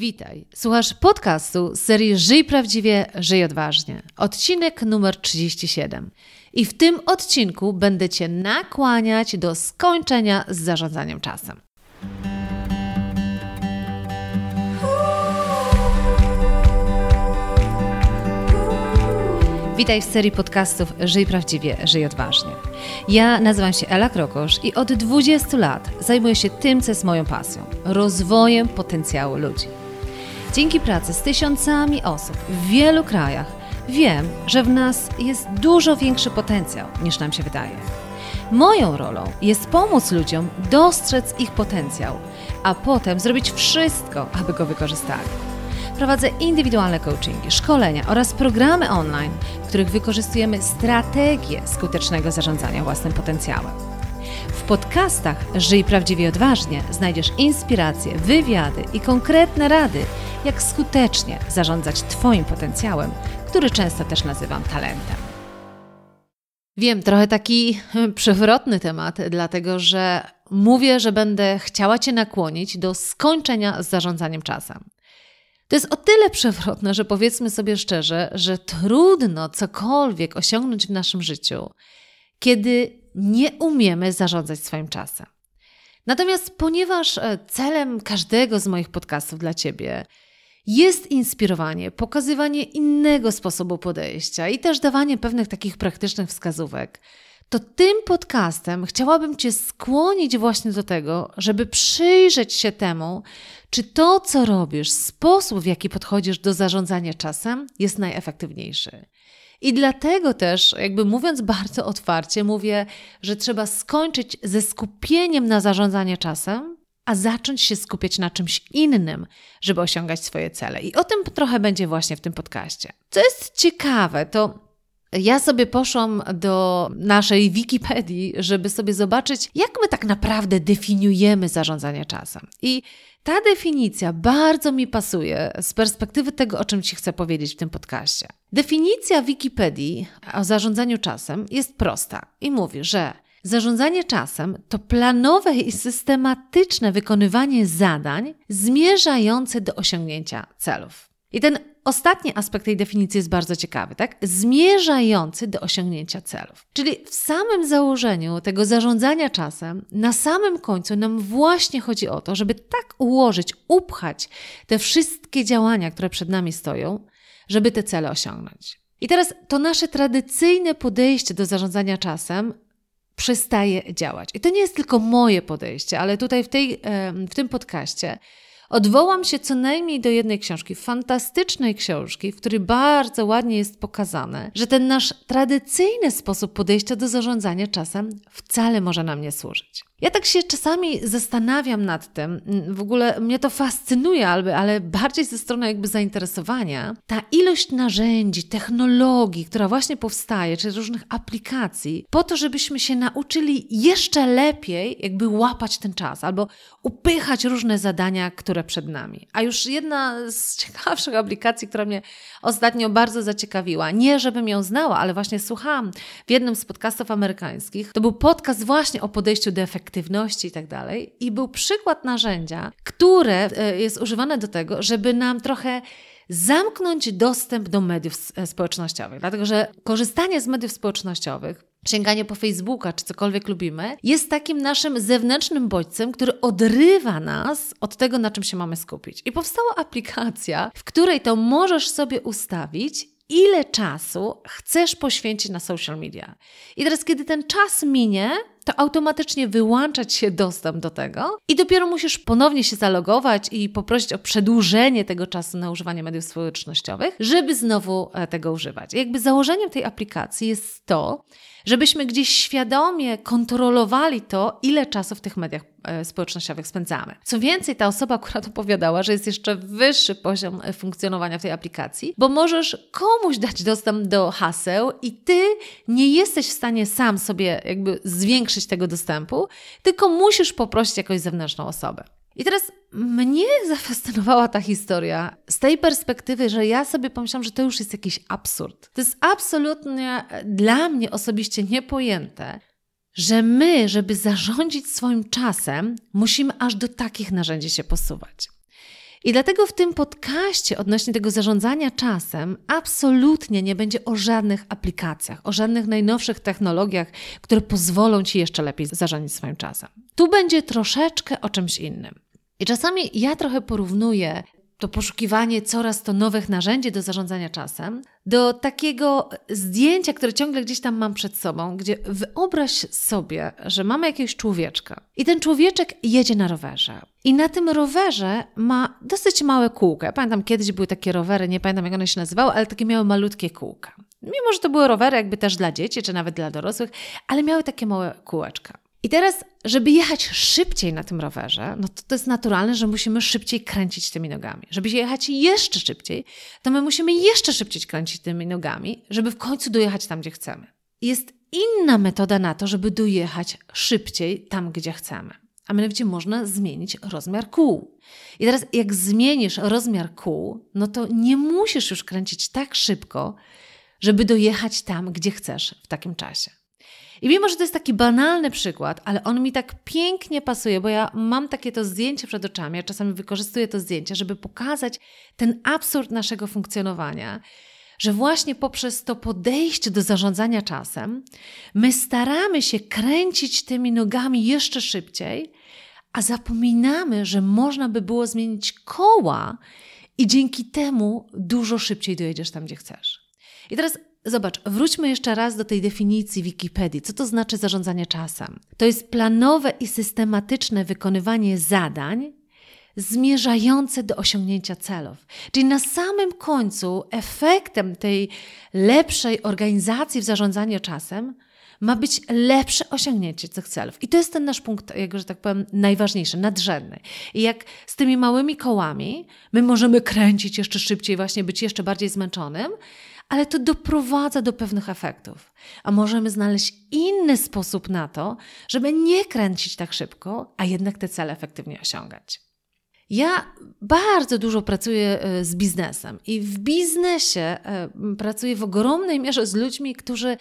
Witaj. Słuchasz podcastu z serii Żyj prawdziwie, żyj odważnie. Odcinek numer 37. I w tym odcinku będę Cię nakłaniać do skończenia z zarządzaniem czasem. Witaj w serii podcastów Żyj prawdziwie, żyj odważnie. Ja nazywam się Ela Krokosz i od 20 lat zajmuję się tym, co jest moją pasją rozwojem potencjału ludzi. Dzięki pracy z tysiącami osób w wielu krajach wiem, że w nas jest dużo większy potencjał niż nam się wydaje. Moją rolą jest pomóc ludziom dostrzec ich potencjał, a potem zrobić wszystko, aby go wykorzystali. Prowadzę indywidualne coachingi, szkolenia oraz programy online, w których wykorzystujemy strategię skutecznego zarządzania własnym potencjałem. Podcastach Żyj prawdziwie odważnie znajdziesz inspiracje, wywiady i konkretne rady, jak skutecznie zarządzać Twoim potencjałem, który często też nazywam talentem. Wiem, trochę taki przewrotny temat, dlatego że mówię, że będę chciała Cię nakłonić do skończenia z zarządzaniem czasem. To jest o tyle przewrotne, że powiedzmy sobie szczerze, że trudno cokolwiek osiągnąć w naszym życiu, kiedy nie umiemy zarządzać swoim czasem. Natomiast ponieważ e, celem każdego z moich podcastów dla Ciebie jest inspirowanie, pokazywanie innego sposobu podejścia i też dawanie pewnych takich praktycznych wskazówek, to tym podcastem chciałabym Cię skłonić właśnie do tego, żeby przyjrzeć się temu, czy to, co robisz, sposób, w jaki podchodzisz do zarządzania czasem, jest najefektywniejszy. I dlatego też, jakby mówiąc bardzo otwarcie, mówię, że trzeba skończyć ze skupieniem na zarządzanie czasem, a zacząć się skupiać na czymś innym, żeby osiągać swoje cele. I o tym trochę będzie właśnie w tym podcaście. Co jest ciekawe, to ja sobie poszłam do naszej Wikipedii, żeby sobie zobaczyć, jak my tak naprawdę definiujemy zarządzanie czasem. I ta definicja bardzo mi pasuje z perspektywy tego, o czym Ci chcę powiedzieć w tym podcaście. Definicja Wikipedii o zarządzaniu czasem jest prosta i mówi, że Zarządzanie czasem to planowe i systematyczne wykonywanie zadań zmierzające do osiągnięcia celów. I ten ostatni aspekt tej definicji jest bardzo ciekawy, tak? Zmierzający do osiągnięcia celów. Czyli w samym założeniu tego zarządzania czasem, na samym końcu nam właśnie chodzi o to, żeby tak ułożyć, upchać te wszystkie działania, które przed nami stoją, żeby te cele osiągnąć. I teraz to nasze tradycyjne podejście do zarządzania czasem przestaje działać. I to nie jest tylko moje podejście, ale tutaj w, tej, w tym podcaście Odwołam się co najmniej do jednej książki, fantastycznej książki, w której bardzo ładnie jest pokazane, że ten nasz tradycyjny sposób podejścia do zarządzania czasem wcale może nam nie służyć. Ja tak się czasami zastanawiam nad tym, w ogóle mnie to fascynuje, ale, ale bardziej ze strony jakby zainteresowania, ta ilość narzędzi, technologii, która właśnie powstaje, czy różnych aplikacji, po to, żebyśmy się nauczyli jeszcze lepiej jakby łapać ten czas albo upychać różne zadania, które przed nami. A już jedna z ciekawszych aplikacji, która mnie ostatnio bardzo zaciekawiła, nie żebym ją znała, ale właśnie słuchałam w jednym z podcastów amerykańskich, to był podcast właśnie o podejściu do efektywności efektywności i tak dalej. I był przykład narzędzia, które e, jest używane do tego, żeby nam trochę zamknąć dostęp do mediów e, społecznościowych. Dlatego, że korzystanie z mediów społecznościowych sięganie po Facebooka czy cokolwiek lubimy, jest takim naszym zewnętrznym bodźcem, który odrywa nas od tego, na czym się mamy skupić. I powstała aplikacja, w której to możesz sobie ustawić, ile czasu chcesz poświęcić na social media. I teraz, kiedy ten czas minie, to automatycznie wyłączać się dostęp do tego i dopiero musisz ponownie się zalogować i poprosić o przedłużenie tego czasu na używanie mediów społecznościowych, żeby znowu e, tego używać. Jakby założeniem tej aplikacji jest to, żebyśmy gdzieś świadomie kontrolowali to, ile czasu w tych mediach e, społecznościowych spędzamy. Co więcej, ta osoba akurat opowiadała, że jest jeszcze wyższy poziom e, funkcjonowania w tej aplikacji, bo możesz komuś dać dostęp do haseł i ty nie jesteś w stanie sam sobie jakby zwiększyć tego dostępu, tylko musisz poprosić jakąś zewnętrzną osobę. I teraz mnie zafascynowała ta historia z tej perspektywy, że ja sobie pomyślałam, że to już jest jakiś absurd. To jest absolutnie dla mnie osobiście niepojęte, że my, żeby zarządzić swoim czasem, musimy aż do takich narzędzi się posuwać. I dlatego w tym podcaście odnośnie tego zarządzania czasem absolutnie nie będzie o żadnych aplikacjach, o żadnych najnowszych technologiach, które pozwolą Ci jeszcze lepiej zarządzać swoim czasem. Tu będzie troszeczkę o czymś innym. I czasami ja trochę porównuję to poszukiwanie coraz to nowych narzędzi do zarządzania czasem, do takiego zdjęcia, które ciągle gdzieś tam mam przed sobą, gdzie wyobraź sobie, że mamy jakiegoś człowieczka i ten człowieczek jedzie na rowerze. I na tym rowerze ma dosyć małe kółka. Ja pamiętam, kiedyś były takie rowery, nie pamiętam jak one się nazywały, ale takie miały malutkie kółka. Mimo, że to były rowery jakby też dla dzieci, czy nawet dla dorosłych, ale miały takie małe kółeczka. I teraz, żeby jechać szybciej na tym rowerze, no to to jest naturalne, że musimy szybciej kręcić tymi nogami. Żeby jechać jeszcze szybciej, to my musimy jeszcze szybciej kręcić tymi nogami, żeby w końcu dojechać tam, gdzie chcemy. Jest inna metoda na to, żeby dojechać szybciej tam, gdzie chcemy. A mianowicie można zmienić rozmiar kół. I teraz, jak zmienisz rozmiar kół, no to nie musisz już kręcić tak szybko, żeby dojechać tam, gdzie chcesz w takim czasie. I mimo, że to jest taki banalny przykład, ale on mi tak pięknie pasuje, bo ja mam takie to zdjęcie przed oczami, ja czasami wykorzystuję to zdjęcie, żeby pokazać ten absurd naszego funkcjonowania, że właśnie poprzez to podejście do zarządzania czasem, my staramy się kręcić tymi nogami jeszcze szybciej, a zapominamy, że można by było zmienić koła i dzięki temu dużo szybciej dojedziesz tam, gdzie chcesz. I teraz Zobacz, wróćmy jeszcze raz do tej definicji Wikipedii. Co to znaczy zarządzanie czasem? To jest planowe i systematyczne wykonywanie zadań zmierzające do osiągnięcia celów. Czyli na samym końcu efektem tej lepszej organizacji w zarządzaniu czasem ma być lepsze osiągnięcie tych celów. I to jest ten nasz punkt, jak, że tak powiem, najważniejszy, nadrzędny. I jak z tymi małymi kołami my możemy kręcić jeszcze szybciej, właśnie być jeszcze bardziej zmęczonym, ale to doprowadza do pewnych efektów. A możemy znaleźć inny sposób na to, żeby nie kręcić tak szybko, a jednak te cele efektywnie osiągać. Ja bardzo dużo pracuję e, z biznesem i w biznesie e, pracuję w ogromnej mierze z ludźmi, którzy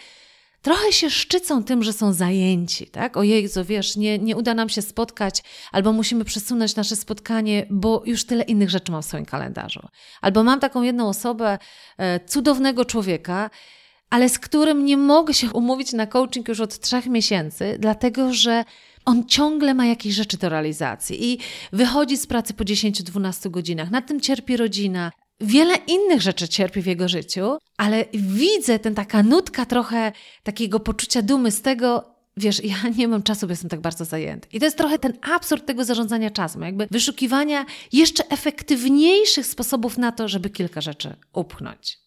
trochę się szczycą tym, że są zajęci, tak? Ojej, co wiesz, nie, nie uda nam się spotkać, albo musimy przesunąć nasze spotkanie, bo już tyle innych rzeczy mam w swoim kalendarzu. Albo mam taką jedną osobę, e, cudownego człowieka, ale z którym nie mogę się umówić na coaching już od trzech miesięcy, dlatego że on ciągle ma jakieś rzeczy do realizacji i wychodzi z pracy po 10-12 godzinach. Na tym cierpi rodzina, wiele innych rzeczy cierpi w jego życiu, ale widzę ten taka nutka trochę takiego poczucia dumy z tego, wiesz, ja nie mam czasu, bo jestem tak bardzo zajęty. I to jest trochę ten absurd tego zarządzania czasem, jakby wyszukiwania jeszcze efektywniejszych sposobów na to, żeby kilka rzeczy upchnąć.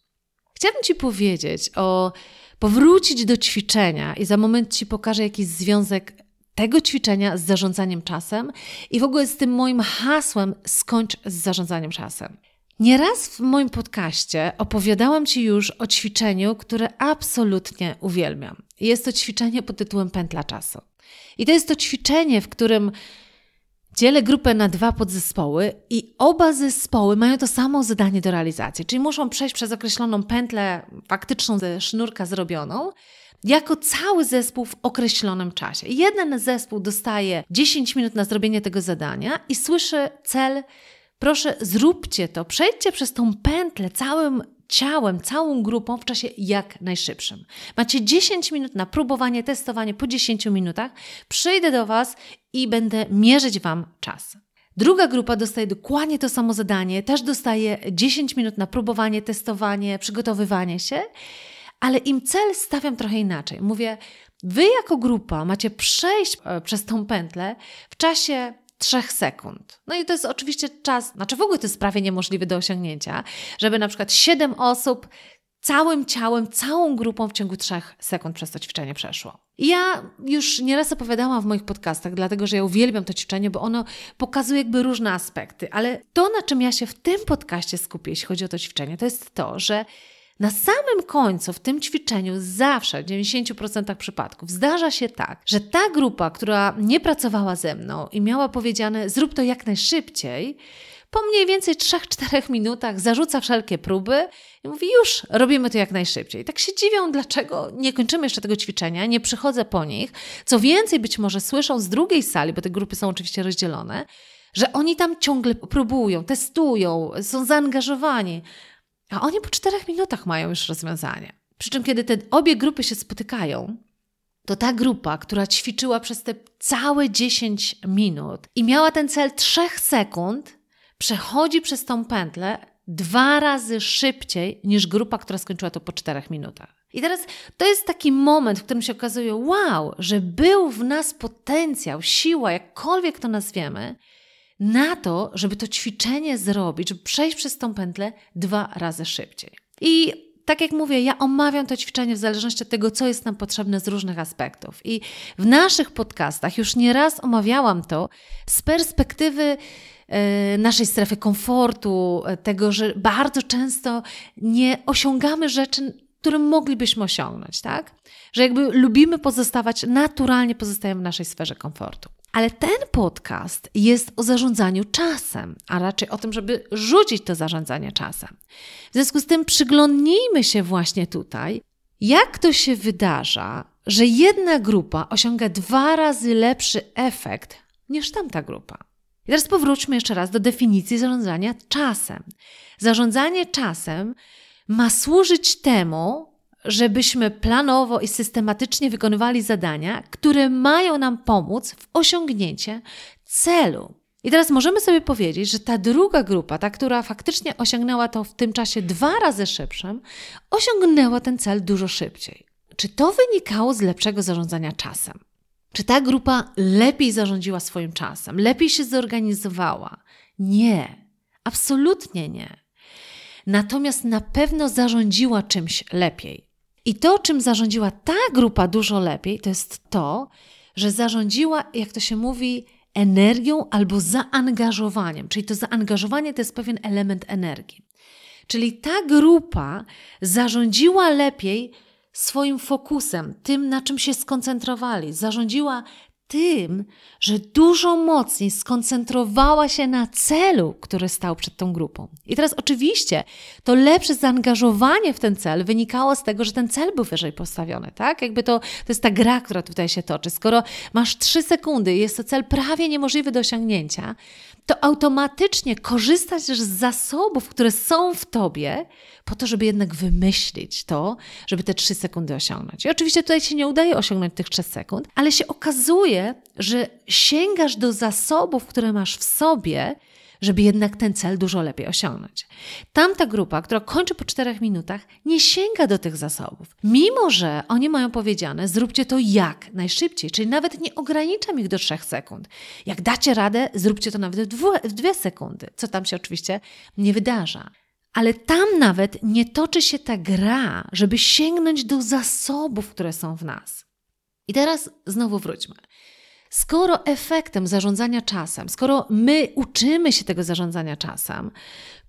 Chciałabym Ci powiedzieć o powrócić do ćwiczenia i za moment Ci pokażę jakiś związek tego ćwiczenia z zarządzaniem czasem i w ogóle z tym moim hasłem skończ z zarządzaniem czasem. Nieraz w moim podcaście opowiadałam Ci już o ćwiczeniu, które absolutnie uwielbiam. Jest to ćwiczenie pod tytułem Pętla Czasu. I to jest to ćwiczenie, w którym dzielę grupę na dwa podzespoły i oba zespoły mają to samo zadanie do realizacji, czyli muszą przejść przez określoną pętlę faktyczną ze sznurka zrobioną, jako cały zespół w określonym czasie. Jeden zespół dostaje 10 minut na zrobienie tego zadania i słyszy cel Proszę, zróbcie to, przejdźcie przez tą pętlę całym ciałem, całą grupą w czasie jak najszybszym. Macie 10 minut na próbowanie, testowanie po 10 minutach. Przyjdę do Was i będę mierzyć Wam czas. Druga grupa dostaje dokładnie to samo zadanie, też dostaje 10 minut na próbowanie, testowanie, przygotowywanie się, ale im cel stawiam trochę inaczej. Mówię, Wy jako grupa macie przejść e, przez tą pętlę w czasie 3 sekund. No i to jest oczywiście czas, znaczy w ogóle to jest prawie niemożliwe do osiągnięcia, żeby na przykład 7 osób całym ciałem, całą grupą w ciągu 3 sekund przez to ćwiczenie przeszło. Ja już nieraz opowiadałam w moich podcastach, dlatego że ja uwielbiam to ćwiczenie, bo ono pokazuje jakby różne aspekty, ale to, na czym ja się w tym podcaście skupię, jeśli chodzi o to ćwiczenie, to jest to, że na samym końcu w tym ćwiczeniu zawsze w 90% przypadków zdarza się tak, że ta grupa, która nie pracowała ze mną i miała powiedziane zrób to jak najszybciej, po mniej więcej 3-4 minutach zarzuca wszelkie próby i mówi już, robimy to jak najszybciej. Tak się dziwią, dlaczego nie kończymy jeszcze tego ćwiczenia, nie przychodzę po nich. Co więcej, być może słyszą z drugiej sali, bo te grupy są oczywiście rozdzielone, że oni tam ciągle próbują, testują, są zaangażowani, a oni po czterech minutach mają już rozwiązanie. Przy czym, kiedy te obie grupy się spotykają, to ta grupa, która ćwiczyła przez te całe 10 minut i miała ten cel 3 sekund, przechodzi przez tą pętlę dwa razy szybciej niż grupa, która skończyła to po 4 minutach. I teraz to jest taki moment, w którym się okazuje, wow, że był w nas potencjał, siła, jakkolwiek to nazwiemy, na to, żeby to ćwiczenie zrobić, żeby przejść przez tą pętlę dwa razy szybciej. I tak jak mówię, ja omawiam to ćwiczenie w zależności od tego, co jest nam potrzebne z różnych aspektów. I w naszych podcastach już nieraz omawiałam to z perspektywy e, naszej strefy komfortu, e, tego, że bardzo często nie osiągamy rzeczy, które moglibyśmy osiągnąć, tak? Że jakby lubimy pozostawać, naturalnie pozostajemy w naszej sferze komfortu. Ale ten podcast jest o zarządzaniu czasem, a raczej o tym, żeby rzucić to zarządzanie czasem. W związku z tym przyglądnijmy się właśnie tutaj, jak to się wydarza, że jedna grupa osiąga dwa razy lepszy efekt niż tamta grupa. I teraz powróćmy jeszcze raz do definicji zarządzania czasem. Zarządzanie czasem ma służyć temu, żebyśmy planowo i systematycznie wykonywali zadania, które mają nam pomóc w osiągnięciu celu. I teraz możemy sobie powiedzieć, że ta druga grupa, ta, która faktycznie osiągnęła to w tym czasie dwa razy szybszym, osiągnęła ten cel dużo szybciej. Czy to wynikało z lepszego zarządzania czasem? Czy ta grupa lepiej zarządziła swoim czasem, lepiej się zorganizowała? Nie, absolutnie nie. Natomiast na pewno zarządziła czymś lepiej. I to, czym zarządziła ta grupa dużo lepiej, to jest to, że zarządziła, jak to się mówi, energią albo zaangażowaniem. Czyli to zaangażowanie to jest pewien element energii. Czyli ta grupa zarządziła lepiej swoim fokusem, tym, na czym się skoncentrowali, zarządziła tym, że dużo mocniej skoncentrowała się na celu, który stał przed tą grupą. I teraz oczywiście to lepsze zaangażowanie w ten cel wynikało z tego, że ten cel był wyżej postawiony, tak? Jakby to, to jest ta gra, która tutaj się toczy. Skoro masz trzy sekundy i jest to cel prawie niemożliwy do osiągnięcia, to automatycznie korzystasz z zasobów, które są w tobie, po to, żeby jednak wymyślić to, żeby te trzy sekundy osiągnąć. I oczywiście tutaj się nie udaje osiągnąć tych trzech sekund, ale się okazuje, że sięgasz do zasobów, które masz w sobie, żeby jednak ten cel dużo lepiej osiągnąć. Tamta grupa, która kończy po czterech minutach, nie sięga do tych zasobów. Mimo, że oni mają powiedziane, zróbcie to jak najszybciej, czyli nawet nie ograniczam ich do trzech sekund. Jak dacie radę, zróbcie to nawet w, dwie sekundy, co tam się oczywiście nie wydarza. Ale tam nawet nie toczy się ta gra, żeby sięgnąć do zasobów, które są w nas. I teraz znowu wróćmy. Skoro efektem zarządzania czasem, skoro my uczymy się tego zarządzania czasem,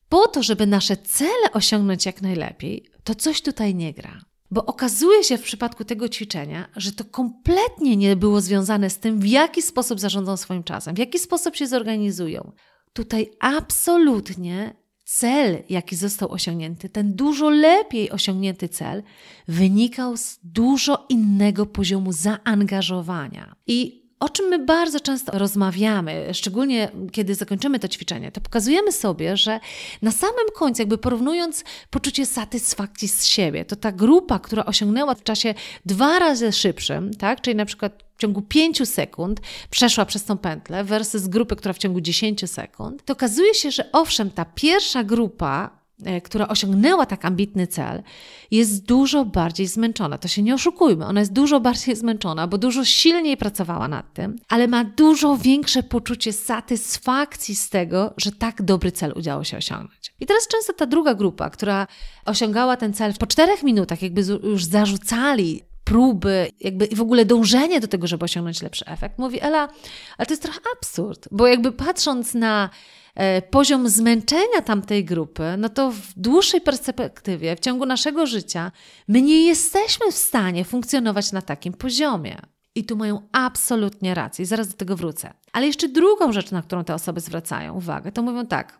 po to, żeby nasze cele osiągnąć jak najlepiej, to coś tutaj nie gra. Bo okazuje się w przypadku tego ćwiczenia, że to kompletnie nie było związane z tym, w jaki sposób zarządzą swoim czasem, w jaki sposób się zorganizują. Tutaj absolutnie cel, jaki został osiągnięty, ten dużo lepiej osiągnięty cel, wynikał z dużo innego poziomu zaangażowania. I o czym my bardzo często rozmawiamy, szczególnie kiedy zakończymy to ćwiczenie, to pokazujemy sobie, że na samym końcu, jakby porównując poczucie satysfakcji z siebie, to ta grupa, która osiągnęła w czasie dwa razy szybszym, tak, czyli na przykład w ciągu 5 sekund przeszła przez tą pętlę versus grupy, która w ciągu 10 sekund, to okazuje się, że owszem, ta pierwsza grupa która osiągnęła tak ambitny cel, jest dużo bardziej zmęczona. To się nie oszukujmy, ona jest dużo bardziej zmęczona, bo dużo silniej pracowała nad tym, ale ma dużo większe poczucie satysfakcji z tego, że tak dobry cel udało się osiągnąć. I teraz często ta druga grupa, która osiągała ten cel po czterech minutach, jakby już zarzucali próby, jakby w ogóle dążenie do tego, żeby osiągnąć lepszy efekt, mówi Ela, ale to jest trochę absurd, bo jakby patrząc na E, poziom zmęczenia tamtej grupy, no to w dłuższej perspektywie, w ciągu naszego życia, my nie jesteśmy w stanie funkcjonować na takim poziomie. I tu mają absolutnie rację, zaraz do tego wrócę. Ale jeszcze drugą rzecz, na którą te osoby zwracają uwagę, to mówią tak: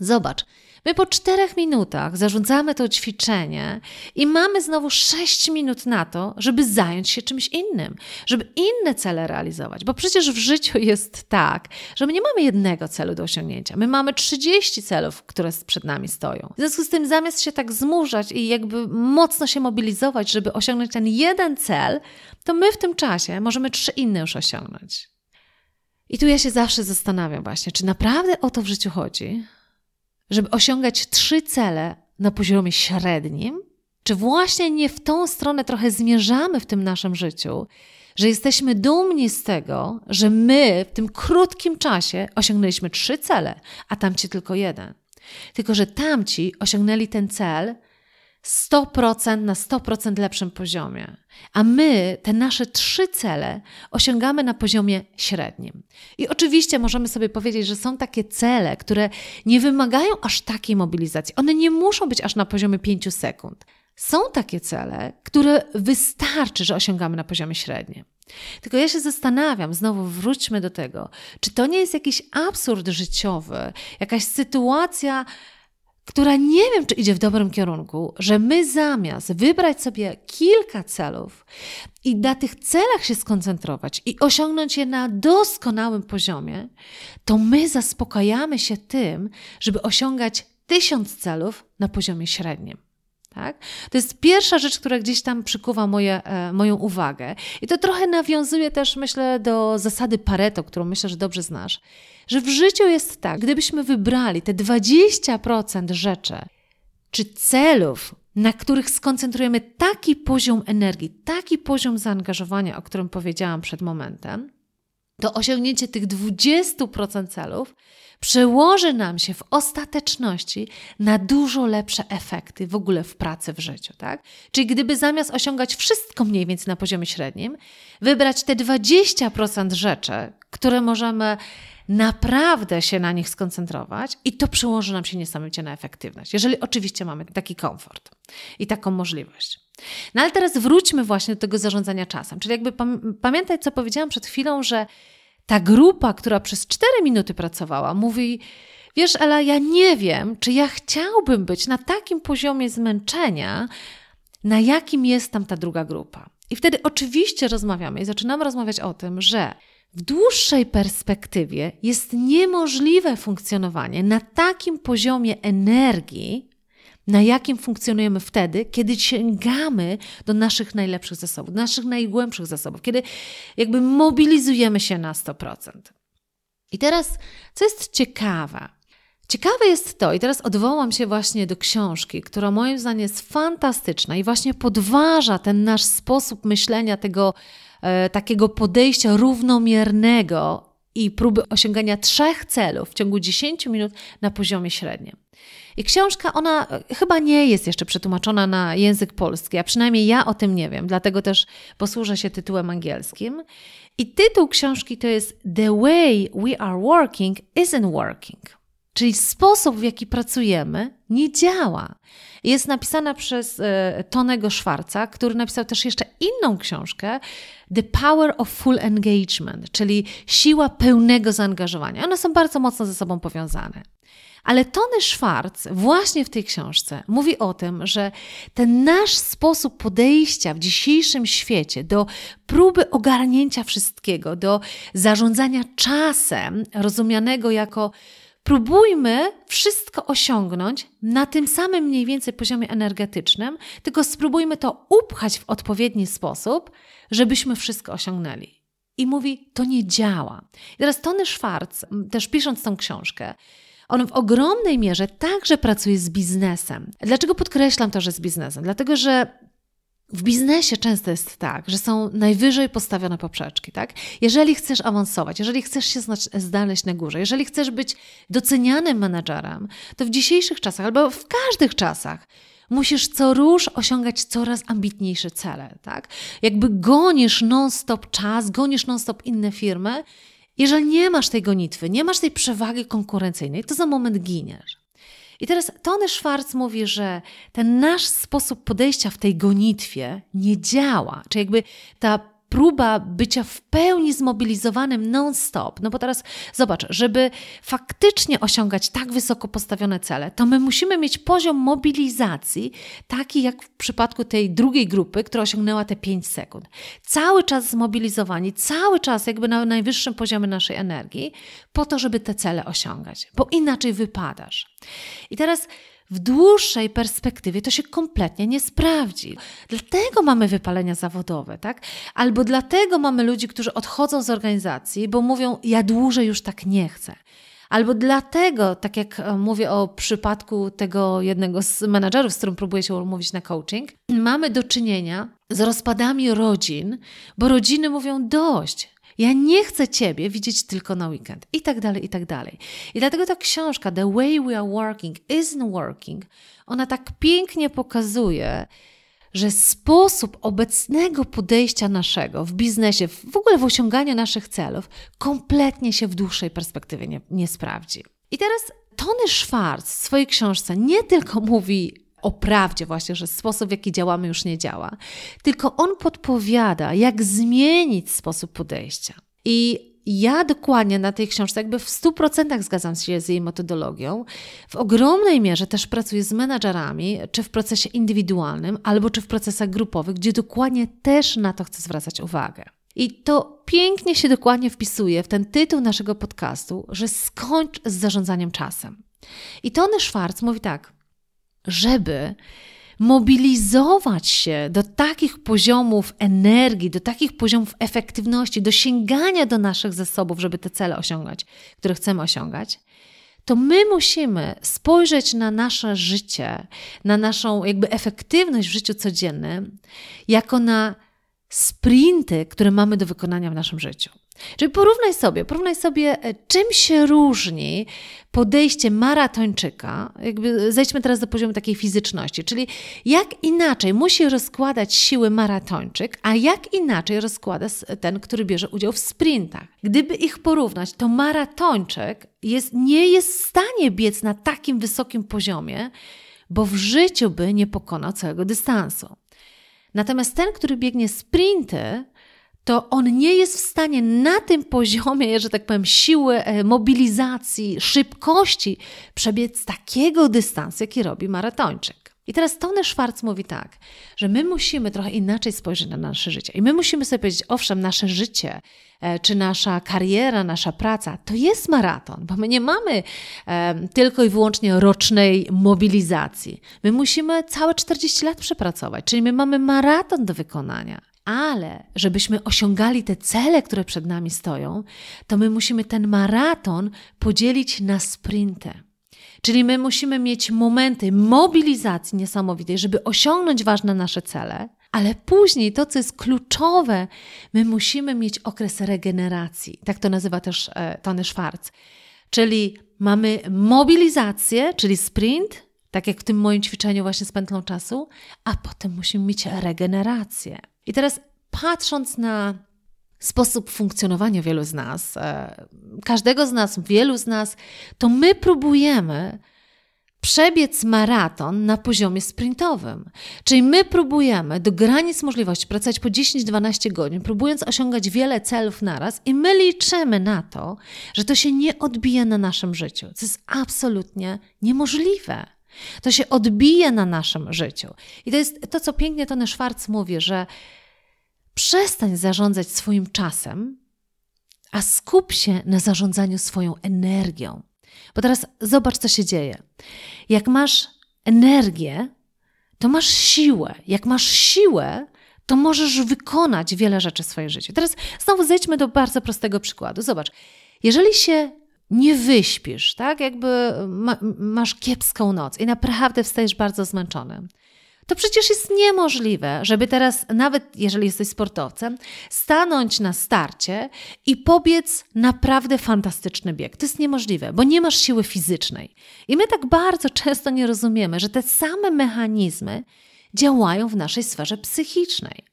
Zobacz, My po czterech minutach zarządzamy to ćwiczenie i mamy znowu sześć minut na to, żeby zająć się czymś innym, żeby inne cele realizować. Bo przecież w życiu jest tak, że my nie mamy jednego celu do osiągnięcia. My mamy 30 celów, które przed nami stoją. W związku z tym, zamiast się tak zmurzać i jakby mocno się mobilizować, żeby osiągnąć ten jeden cel, to my w tym czasie możemy trzy inne już osiągnąć. I tu ja się zawsze zastanawiam właśnie, czy naprawdę o to w życiu chodzi? Żeby osiągać trzy cele na poziomie średnim? Czy właśnie nie w tą stronę trochę zmierzamy w tym naszym życiu, że jesteśmy dumni z tego, że my w tym krótkim czasie osiągnęliśmy trzy cele, a tamci tylko jeden? Tylko, że tamci osiągnęli ten cel 100% na 100% lepszym poziomie. A my te nasze trzy cele osiągamy na poziomie średnim. I oczywiście możemy sobie powiedzieć, że są takie cele, które nie wymagają aż takiej mobilizacji. One nie muszą być aż na poziomie 5 sekund. Są takie cele, które wystarczy, że osiągamy na poziomie średnim. Tylko ja się zastanawiam, znowu wróćmy do tego, czy to nie jest jakiś absurd życiowy, jakaś sytuacja, która nie wiem, czy idzie w dobrym kierunku, że my zamiast wybrać sobie kilka celów i na tych celach się skoncentrować i osiągnąć je na doskonałym poziomie, to my zaspokajamy się tym, żeby osiągać tysiąc celów na poziomie średnim. Tak? To jest pierwsza rzecz, która gdzieś tam przykuwa moje, e, moją uwagę. I to trochę nawiązuje też, myślę, do zasady Pareto, którą myślę, że dobrze znasz. Że w życiu jest tak, gdybyśmy wybrali te 20% rzeczy czy celów, na których skoncentrujemy taki poziom energii, taki poziom zaangażowania, o którym powiedziałam przed momentem, to osiągnięcie tych 20% celów przełoży nam się w ostateczności na dużo lepsze efekty w ogóle w pracy w życiu, tak? Czyli gdyby zamiast osiągać wszystko mniej więcej na poziomie średnim, wybrać te 20% rzeczy, które możemy naprawdę się na nich skoncentrować i to przełoży nam się niesamowicie na efektywność, jeżeli oczywiście mamy taki komfort i taką możliwość. No ale teraz wróćmy właśnie do tego zarządzania czasem. Czyli jakby pamiętaj, co powiedziałam przed chwilą, że ta grupa, która przez 4 minuty pracowała, mówi: Wiesz, Ela, ja nie wiem, czy ja chciałbym być na takim poziomie zmęczenia, na jakim jest tam ta druga grupa. I wtedy oczywiście rozmawiamy i zaczynamy rozmawiać o tym, że w dłuższej perspektywie jest niemożliwe funkcjonowanie na takim poziomie energii, na jakim funkcjonujemy wtedy, kiedy sięgamy do naszych najlepszych zasobów, do naszych najgłębszych zasobów, kiedy jakby mobilizujemy się na 100%. I teraz, co jest ciekawe, Ciekawe jest to, i teraz odwołam się właśnie do książki, która moim zdaniem jest fantastyczna i właśnie podważa ten nasz sposób myślenia, tego e, takiego podejścia równomiernego i próby osiągania trzech celów w ciągu 10 minut na poziomie średnim. I książka, ona chyba nie jest jeszcze przetłumaczona na język polski, a przynajmniej ja o tym nie wiem, dlatego też posłużę się tytułem angielskim. I tytuł książki to jest The Way We Are Working Isn't Working. Czyli sposób, w jaki pracujemy, nie działa. Jest napisana przez e, Tonego Schwarza, który napisał też jeszcze inną książkę, The Power of Full Engagement, czyli siła pełnego zaangażowania. One są bardzo mocno ze sobą powiązane. Ale Tony Schwartz właśnie w tej książce mówi o tym, że ten nasz sposób podejścia w dzisiejszym świecie do próby ogarnięcia wszystkiego, do zarządzania czasem, rozumianego jako próbujmy wszystko osiągnąć na tym samym mniej więcej poziomie energetycznym, tylko spróbujmy to upchać w odpowiedni sposób, żebyśmy wszystko osiągnęli. I mówi, to nie działa. I teraz Tony Schwartz, też pisząc tą książkę, on w ogromnej mierze także pracuje z biznesem. Dlaczego podkreślam to, że z biznesem? Dlatego, że w biznesie często jest tak, że są najwyżej postawione poprzeczki, tak? Jeżeli chcesz awansować, jeżeli chcesz się znaleźć na górze, jeżeli chcesz być docenianym menedżerem, to w dzisiejszych czasach albo w każdych czasach musisz co róż osiągać coraz ambitniejsze cele, tak? Jakby gonisz non-stop czas, gonisz non-stop inne firmy. Jeżeli nie masz tej gonitwy, nie masz tej przewagi konkurencyjnej, to za moment giniesz. I teraz Tony Schwartz mówi, że ten nasz sposób podejścia w tej gonitwie nie działa. Czy jakby ta próba bycia w pełni zmobilizowanym non-stop. No bo teraz zobacz, żeby faktycznie osiągać tak wysoko postawione cele, to my musimy mieć poziom mobilizacji taki jak w przypadku tej drugiej grupy, która osiągnęła te 5 sekund. Cały czas zmobilizowani, cały czas jakby na najwyższym poziomie naszej energii, po to, żeby te cele osiągać, bo inaczej wypadasz. I teraz w dłuższej perspektywie to się kompletnie nie sprawdzi. Dlatego mamy wypalenia zawodowe, tak? Albo dlatego mamy ludzi, którzy odchodzą z organizacji, bo mówią: Ja dłużej już tak nie chcę. Albo dlatego, tak jak e, mówię o przypadku tego jednego z menadżerów, z którym próbuję się umówić na coaching, mamy do czynienia z rozpadami rodzin, bo rodziny mówią dość. Ja nie chcę Ciebie widzieć tylko na weekend. I tak dalej, i tak dalej. I dlatego ta książka, The Way We Are Working Isn't Working, ona tak pięknie pokazuje, że sposób obecnego podejścia naszego w biznesie, w ogóle w osiąganiu naszych celów, kompletnie się w dłuższej perspektywie nie, nie sprawdzi. I teraz Tony Schwartz w swojej książce nie tylko mówi o prawdzie właśnie, że sposób, w jaki działamy już nie działa, tylko on podpowiada, jak zmienić sposób podejścia. I ja dokładnie na tej książce jakby w 100% zgadzam się z jej metodologią. W ogromnej mierze też pracuję z menadżerami, czy w procesie indywidualnym, albo czy w procesach grupowych, gdzie dokładnie też na to chcę zwracać uwagę. I to pięknie się dokładnie wpisuje w ten tytuł naszego podcastu, że skończ z zarządzaniem czasem. I Tony Schwartz mówi tak: żeby mobilizować się do takich poziomów energii, do takich poziomów efektywności, do sięgania do naszych zasobów, żeby te cele osiągać, które chcemy osiągać, to my musimy spojrzeć na nasze życie, na naszą jakby efektywność w życiu codziennym, jako na sprinty, które mamy do wykonania w naszym życiu. Czyli porównaj sobie, porównaj sobie, e, czym się różni podejście maratończyka, jakby zejdźmy teraz do poziomu takiej fizyczności, czyli jak inaczej musi rozkładać siły maratończyk, a jak inaczej rozkłada ten, który bierze udział w sprintach. Gdyby ich porównać, to maratończyk jest, nie jest w stanie biec na takim wysokim poziomie, bo w życiu by nie pokonał całego dystansu. Natomiast ten, który biegnie sprinty, to on nie jest w stanie na tym poziomie, że tak powiem, siły, e, mobilizacji, szybkości przebiec takiego dystansu, jaki robi maratończyk. I teraz Tony Schwartz mówi tak, że my musimy trochę inaczej spojrzeć na nasze życie. I my musimy sobie powiedzieć, owszem, nasze życie, e, czy nasza kariera, nasza praca, to jest maraton, bo my nie mamy e, tylko i wyłącznie rocznej mobilizacji. My musimy całe 40 lat przepracować, czyli my mamy maraton do wykonania. Ale żebyśmy osiągali te cele, które przed nami stoją, to my musimy ten maraton podzielić na sprinty. Czyli my musimy mieć momenty mobilizacji niesamowitej, żeby osiągnąć ważne nasze cele, ale później to, co jest kluczowe, my musimy mieć okres regeneracji. Tak to nazywa też e, Tony Schwartz. Czyli mamy mobilizację, czyli sprint, tak jak w tym moim ćwiczeniu właśnie z pętlą czasu, a potem musimy mieć regenerację. I teraz patrząc na sposób funkcjonowania wielu z nas, e, każdego z nas, wielu z nas, to my próbujemy przebiec maraton na poziomie sprintowym. Czyli my próbujemy do granic możliwości pracować po 10-12 godzin, próbując osiągać wiele celów naraz i my liczymy na to, że to się nie odbije na naszym życiu, co jest absolutnie niemożliwe. To się odbije na naszym życiu. I to jest to, co pięknie Tony Schwartz mówi, że przestań zarządzać swoim czasem, a skup się na zarządzaniu swoją energią. Bo teraz zobacz, co się dzieje. Jak masz energię, to masz siłę. Jak masz siłę, to możesz wykonać wiele rzeczy w swoim życiu. Teraz znowu zejdźmy do bardzo prostego przykładu. Zobacz, jeżeli się nie wyśpisz, tak? Jakby ma, masz kiepską noc i naprawdę wstajesz bardzo zmęczony. To przecież jest niemożliwe, żeby teraz, nawet jeżeli jesteś sportowcem, stanąć na starcie i pobiec naprawdę fantastyczny bieg. To jest niemożliwe, bo nie masz siły fizycznej. I my tak bardzo często nie rozumiemy, że te same mechanizmy działają w naszej sferze psychicznej.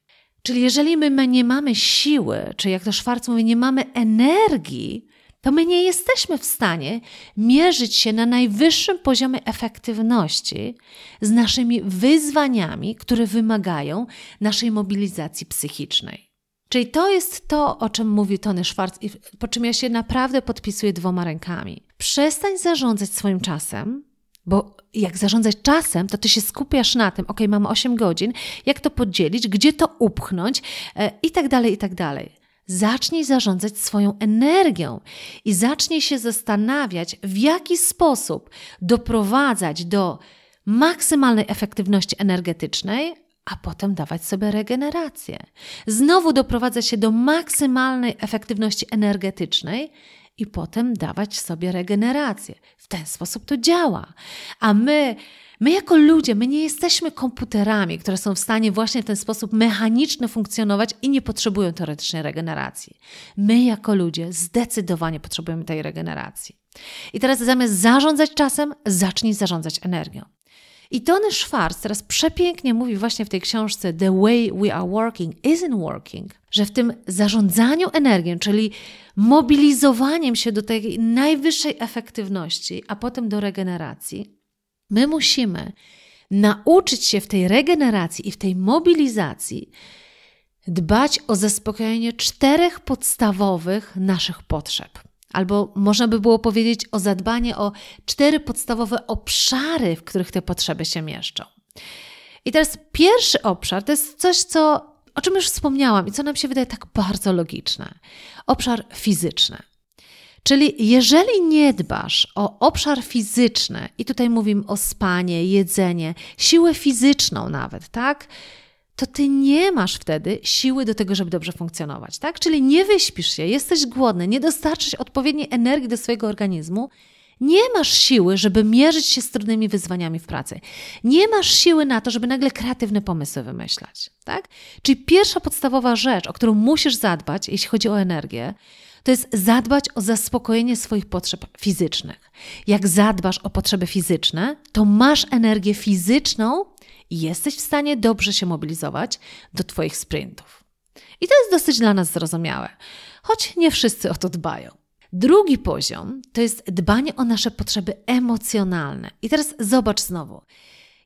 Czyli jeżeli my nie mamy siły, czy jak to Schwarz mówi, nie mamy energii, to my nie jesteśmy w stanie mierzyć się na najwyższym poziomie efektywności z naszymi wyzwaniami, które wymagają naszej mobilizacji psychicznej. Czyli to jest to, o czym mówi Tony Schwartz, i po czym ja się naprawdę podpisuję dwoma rękami. Przestań zarządzać swoim czasem, bo jak zarządzać czasem, to ty się skupiasz na tym, ok, mam 8 godzin, jak to podzielić, gdzie to upchnąć e, i tak dalej, i tak dalej. Zacznij zarządzać swoją energią i zacznij się zastanawiać, w jaki sposób doprowadzać do maksymalnej efektywności energetycznej, a potem dawać sobie regenerację. Znowu doprowadzać się do maksymalnej efektywności energetycznej i potem dawać sobie regenerację. W ten sposób to działa. A my, my jako ludzie, my nie jesteśmy komputerami, które są w stanie właśnie w ten sposób mechaniczny funkcjonować i nie potrzebują teoretycznej regeneracji. My jako ludzie zdecydowanie potrzebujemy tej regeneracji. I teraz zamiast zarządzać czasem, zacznij zarządzać energią. I Tony Schwartz teraz przepięknie mówi właśnie w tej książce The Way We Are Working Isn't Working, że w tym zarządzaniu energią, czyli mobilizowaniem się do tej najwyższej efektywności, a potem do regeneracji, my musimy nauczyć się w tej regeneracji i w tej mobilizacji dbać o zaspokojenie czterech podstawowych naszych potrzeb. Albo można by było powiedzieć o zadbanie o cztery podstawowe obszary, w których te potrzeby się mieszczą. I teraz pierwszy obszar to jest coś, co, o czym już wspomniałam i co nam się wydaje tak bardzo logiczne. Obszar fizyczny. Czyli jeżeli nie dbasz o obszar fizyczny, i tutaj mówimy o spanie, jedzenie, siłę fizyczną nawet, tak? to ty nie masz wtedy siły do tego, żeby dobrze funkcjonować, tak? Czyli nie wyśpisz się, jesteś głodny, nie dostarczysz odpowiedniej energii do swojego organizmu, nie masz siły, żeby mierzyć się z trudnymi wyzwaniami w pracy. Nie masz siły na to, żeby nagle kreatywne pomysły wymyślać, tak? Czyli pierwsza podstawowa rzecz, o którą musisz zadbać, jeśli chodzi o energię, to jest zadbać o zaspokojenie swoich potrzeb fizycznych. Jak zadbasz o potrzeby fizyczne, to masz energię fizyczną i jesteś w stanie dobrze się mobilizować do Twoich sprintów. I to jest dosyć dla nas zrozumiałe, choć nie wszyscy o to dbają. Drugi poziom to jest dbanie o nasze potrzeby emocjonalne. I teraz zobacz znowu.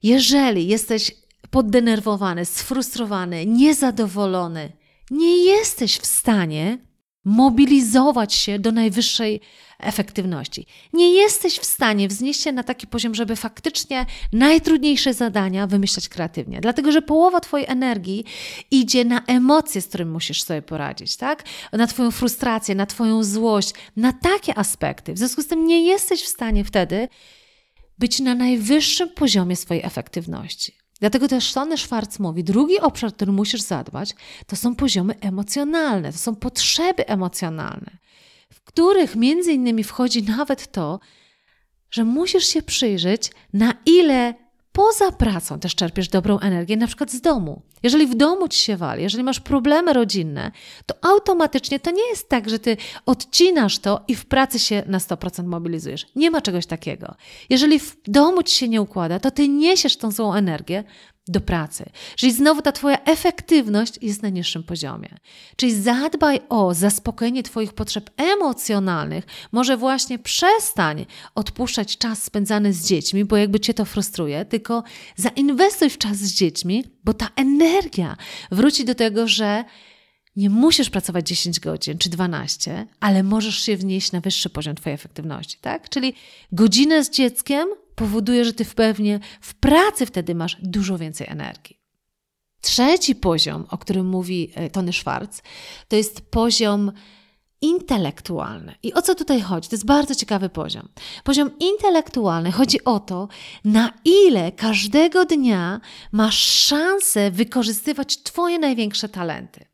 Jeżeli jesteś poddenerwowany, sfrustrowany, niezadowolony, nie jesteś w stanie mobilizować się do najwyższej efektywności. Nie jesteś w stanie wznieść się na taki poziom, żeby faktycznie najtrudniejsze zadania wymyślać kreatywnie, dlatego że połowa Twojej energii idzie na emocje, z którymi musisz sobie poradzić, tak? Na Twoją frustrację, na Twoją złość, na takie aspekty. W związku z tym nie jesteś w stanie wtedy być na najwyższym poziomie swojej efektywności. Dlatego też Tony Schwartz mówi, drugi obszar, który musisz zadbać, to są poziomy emocjonalne, to są potrzeby emocjonalne, w których między innymi wchodzi nawet to, że musisz się przyjrzeć, na ile poza pracą też czerpiesz dobrą energię, na przykład z domu. Jeżeli w domu ci się wali, jeżeli masz problemy rodzinne, to automatycznie to nie jest tak, że ty odcinasz to i w pracy się na 100% mobilizujesz. Nie ma czegoś takiego. Jeżeli w domu ci się nie układa, to ty niesiesz tą złą energię do pracy. Czyli znowu ta Twoja efektywność jest na niższym poziomie. Czyli zadbaj o zaspokojenie Twoich potrzeb emocjonalnych. Może właśnie przestań odpuszczać czas spędzany z dziećmi, bo jakby Cię to frustruje, tylko zainwestuj w czas z dziećmi, bo ta energia wróci do tego, że nie musisz pracować 10 godzin czy 12, ale możesz się wnieść na wyższy poziom Twojej efektywności, tak? Czyli godzinę z dzieckiem powoduje, że ty pewnie w pracy wtedy masz dużo więcej energii. Trzeci poziom, o którym mówi e, Tony Schwartz, to jest poziom intelektualny. I o co tutaj chodzi? To jest bardzo ciekawy poziom. Poziom intelektualny chodzi o to, na ile każdego dnia masz szansę wykorzystywać Twoje największe talenty.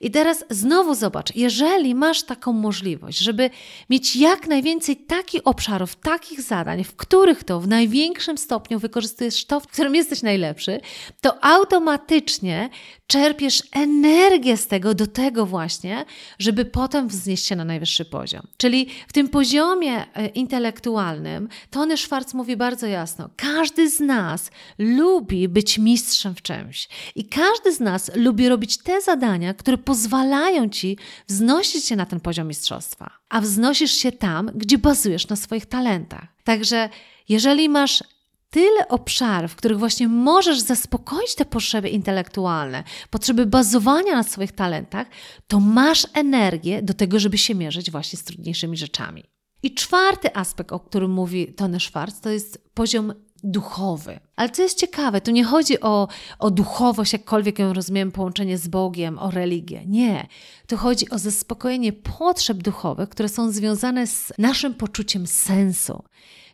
I teraz znowu zobacz, jeżeli masz taką możliwość, żeby mieć jak najwięcej takich obszarów, takich zadań, w których to w największym stopniu wykorzystujesz to, w którym jesteś najlepszy, to automatycznie czerpiesz energię z tego do tego właśnie, żeby potem wznieść się na najwyższy poziom. Czyli w tym poziomie e, intelektualnym Tony Schwartz mówi bardzo jasno: każdy z nas lubi być mistrzem w czymś i każdy z nas lubi robić te zadania, które pozwalają ci wznosić się na ten poziom mistrzostwa, a wznosisz się tam, gdzie bazujesz na swoich talentach. Także jeżeli masz tyle obszarów, w których właśnie możesz zaspokoić te potrzeby intelektualne, potrzeby bazowania na swoich talentach, to masz energię do tego, żeby się mierzyć właśnie z trudniejszymi rzeczami. I czwarty aspekt, o którym mówi Tony Schwartz, to jest poziom duchowy. Ale co jest ciekawe, tu nie chodzi o, o duchowość, jakkolwiek ją rozumiem, połączenie z Bogiem, o religię. Nie. Tu chodzi o zaspokojenie potrzeb duchowych, które są związane z naszym poczuciem sensu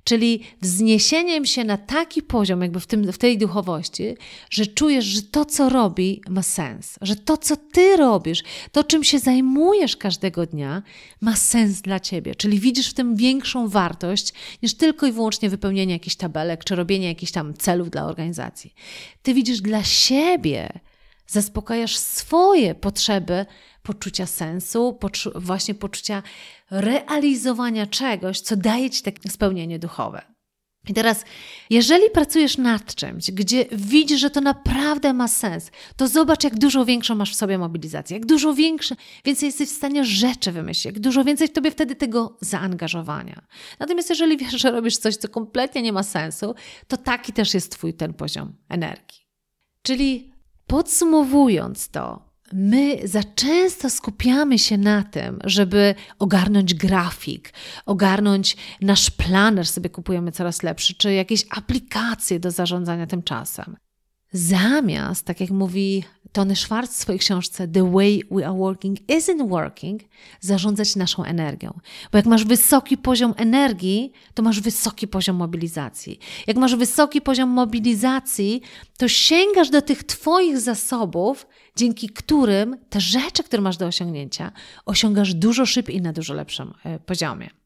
czyli wzniesieniem się na taki poziom, jakby w, tym, w tej duchowości, że czujesz, że to, co robi, ma sens, że to, co ty robisz, to, czym się zajmujesz każdego dnia, ma sens dla ciebie, czyli widzisz w tym większą wartość niż tylko i wyłącznie wypełnienie jakichś tabelek czy robienie jakichś tam celów dla organizacji. Ty widzisz dla siebie, zaspokajasz swoje potrzeby poczucia sensu, poczu właśnie poczucia realizowania czegoś, co daje ci takie spełnienie duchowe. I teraz, jeżeli pracujesz nad czymś, gdzie widzisz, że to naprawdę ma sens, to zobacz, jak dużo większą masz w sobie mobilizację, jak dużo większe, więcej jesteś w stanie rzeczy wymyślić, jak dużo więcej w tobie wtedy tego zaangażowania. Natomiast jeżeli wiesz, że robisz coś, co kompletnie nie ma sensu, to taki też jest twój ten poziom energii. Czyli podsumowując to, my za często skupiamy się na tym, żeby ogarnąć grafik, ogarnąć nasz planer, sobie kupujemy coraz lepszy, czy jakieś aplikacje do zarządzania tym czasem. Zamiast, tak jak mówi Tony Schwartz w swojej książce The Way We Are Working Isn't Working, zarządzać naszą energią. Bo jak masz wysoki poziom energii, to masz wysoki poziom mobilizacji. Jak masz wysoki poziom mobilizacji, to sięgasz do tych Twoich zasobów, dzięki którym te rzeczy, które masz do osiągnięcia, osiągasz dużo szybciej i na dużo lepszym e, poziomie.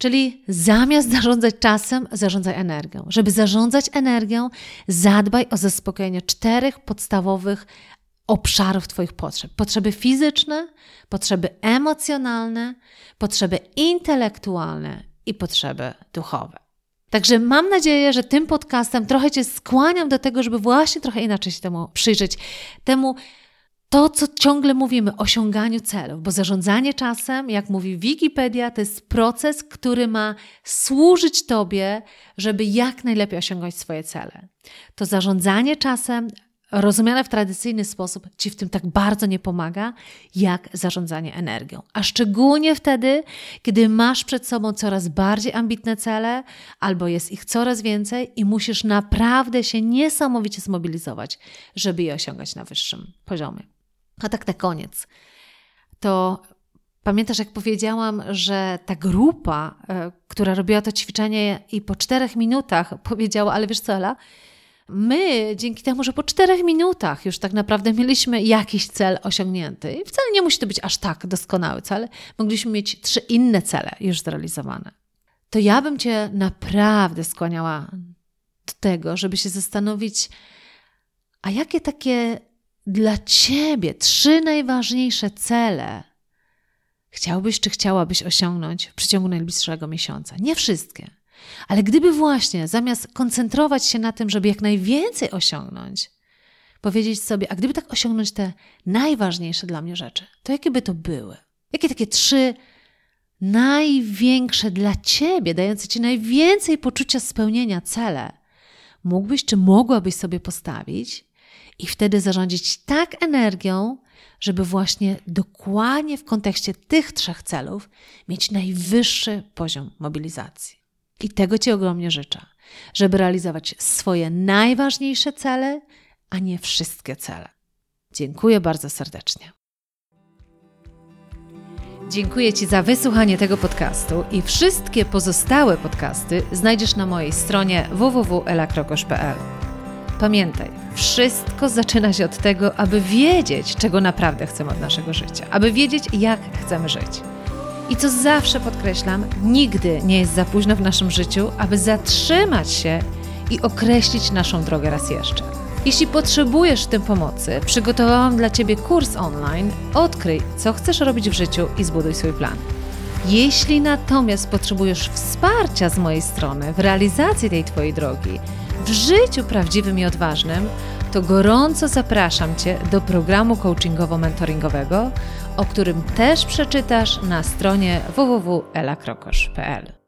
Czyli zamiast zarządzać czasem, zarządzaj energią. Żeby zarządzać energią, zadbaj o zaspokojenie czterech podstawowych obszarów Twoich potrzeb: potrzeby fizyczne, potrzeby emocjonalne, potrzeby intelektualne i potrzeby duchowe. Także mam nadzieję, że tym podcastem trochę Cię skłaniam do tego, żeby właśnie trochę inaczej się temu przyjrzeć, temu to, co ciągle mówimy, osiąganiu celów, bo zarządzanie czasem, jak mówi Wikipedia, to jest proces, który ma służyć Tobie, żeby jak najlepiej osiągać swoje cele. To zarządzanie czasem, rozumiane w tradycyjny sposób, Ci w tym tak bardzo nie pomaga, jak zarządzanie energią. A szczególnie wtedy, kiedy masz przed sobą coraz bardziej ambitne cele, albo jest ich coraz więcej i musisz naprawdę się niesamowicie zmobilizować, żeby je osiągać na wyższym poziomie. A tak na koniec. To pamiętasz, jak powiedziałam, że ta grupa, e, która robiła to ćwiczenie i po czterech minutach powiedziała, ale wiesz co, Ela, my dzięki temu, że po czterech minutach już tak naprawdę mieliśmy jakiś cel osiągnięty i wcale nie musi to być aż tak doskonały cel, mogliśmy mieć trzy inne cele już zrealizowane. To ja bym Cię naprawdę skłaniała do tego, żeby się zastanowić, a jakie takie dla Ciebie trzy najważniejsze cele chciałbyś czy chciałabyś osiągnąć w przeciągu najbliższego miesiąca? Nie wszystkie. Ale gdyby właśnie zamiast koncentrować się na tym, żeby jak najwięcej osiągnąć, powiedzieć sobie, a gdyby tak osiągnąć te najważniejsze dla mnie rzeczy, to jakie by to były? Jakie takie trzy największe dla ciebie, dające ci najwięcej poczucia spełnienia cele, mógłbyś czy mogłabyś sobie postawić i wtedy zarządzić tak energią, żeby właśnie dokładnie w kontekście tych trzech celów mieć najwyższy poziom mobilizacji. I tego Ci ogromnie życzę, żeby realizować swoje najważniejsze cele, a nie wszystkie cele. Dziękuję bardzo serdecznie. Dziękuję Ci za wysłuchanie tego podcastu i wszystkie pozostałe podcasty znajdziesz na mojej stronie www.elakrokosz.pl. Pamiętaj, wszystko zaczyna się od tego, aby wiedzieć, czego naprawdę chcemy od naszego życia, aby wiedzieć, jak chcemy żyć. I co zawsze podkreślam, nigdy nie jest za późno w naszym życiu, aby zatrzymać się i określić naszą drogę raz jeszcze. Jeśli potrzebujesz w tym pomocy, przygotowałam dla Ciebie kurs online Odkryj, co chcesz robić w życiu i zbuduj swój plan. Jeśli natomiast potrzebujesz wsparcia z mojej strony w realizacji tej Twojej drogi, w życiu prawdziwym i odważnym, to gorąco zapraszam Cię do programu coachingowo-mentoringowego, o którym też przeczytasz na stronie www.elakrokosz.pl.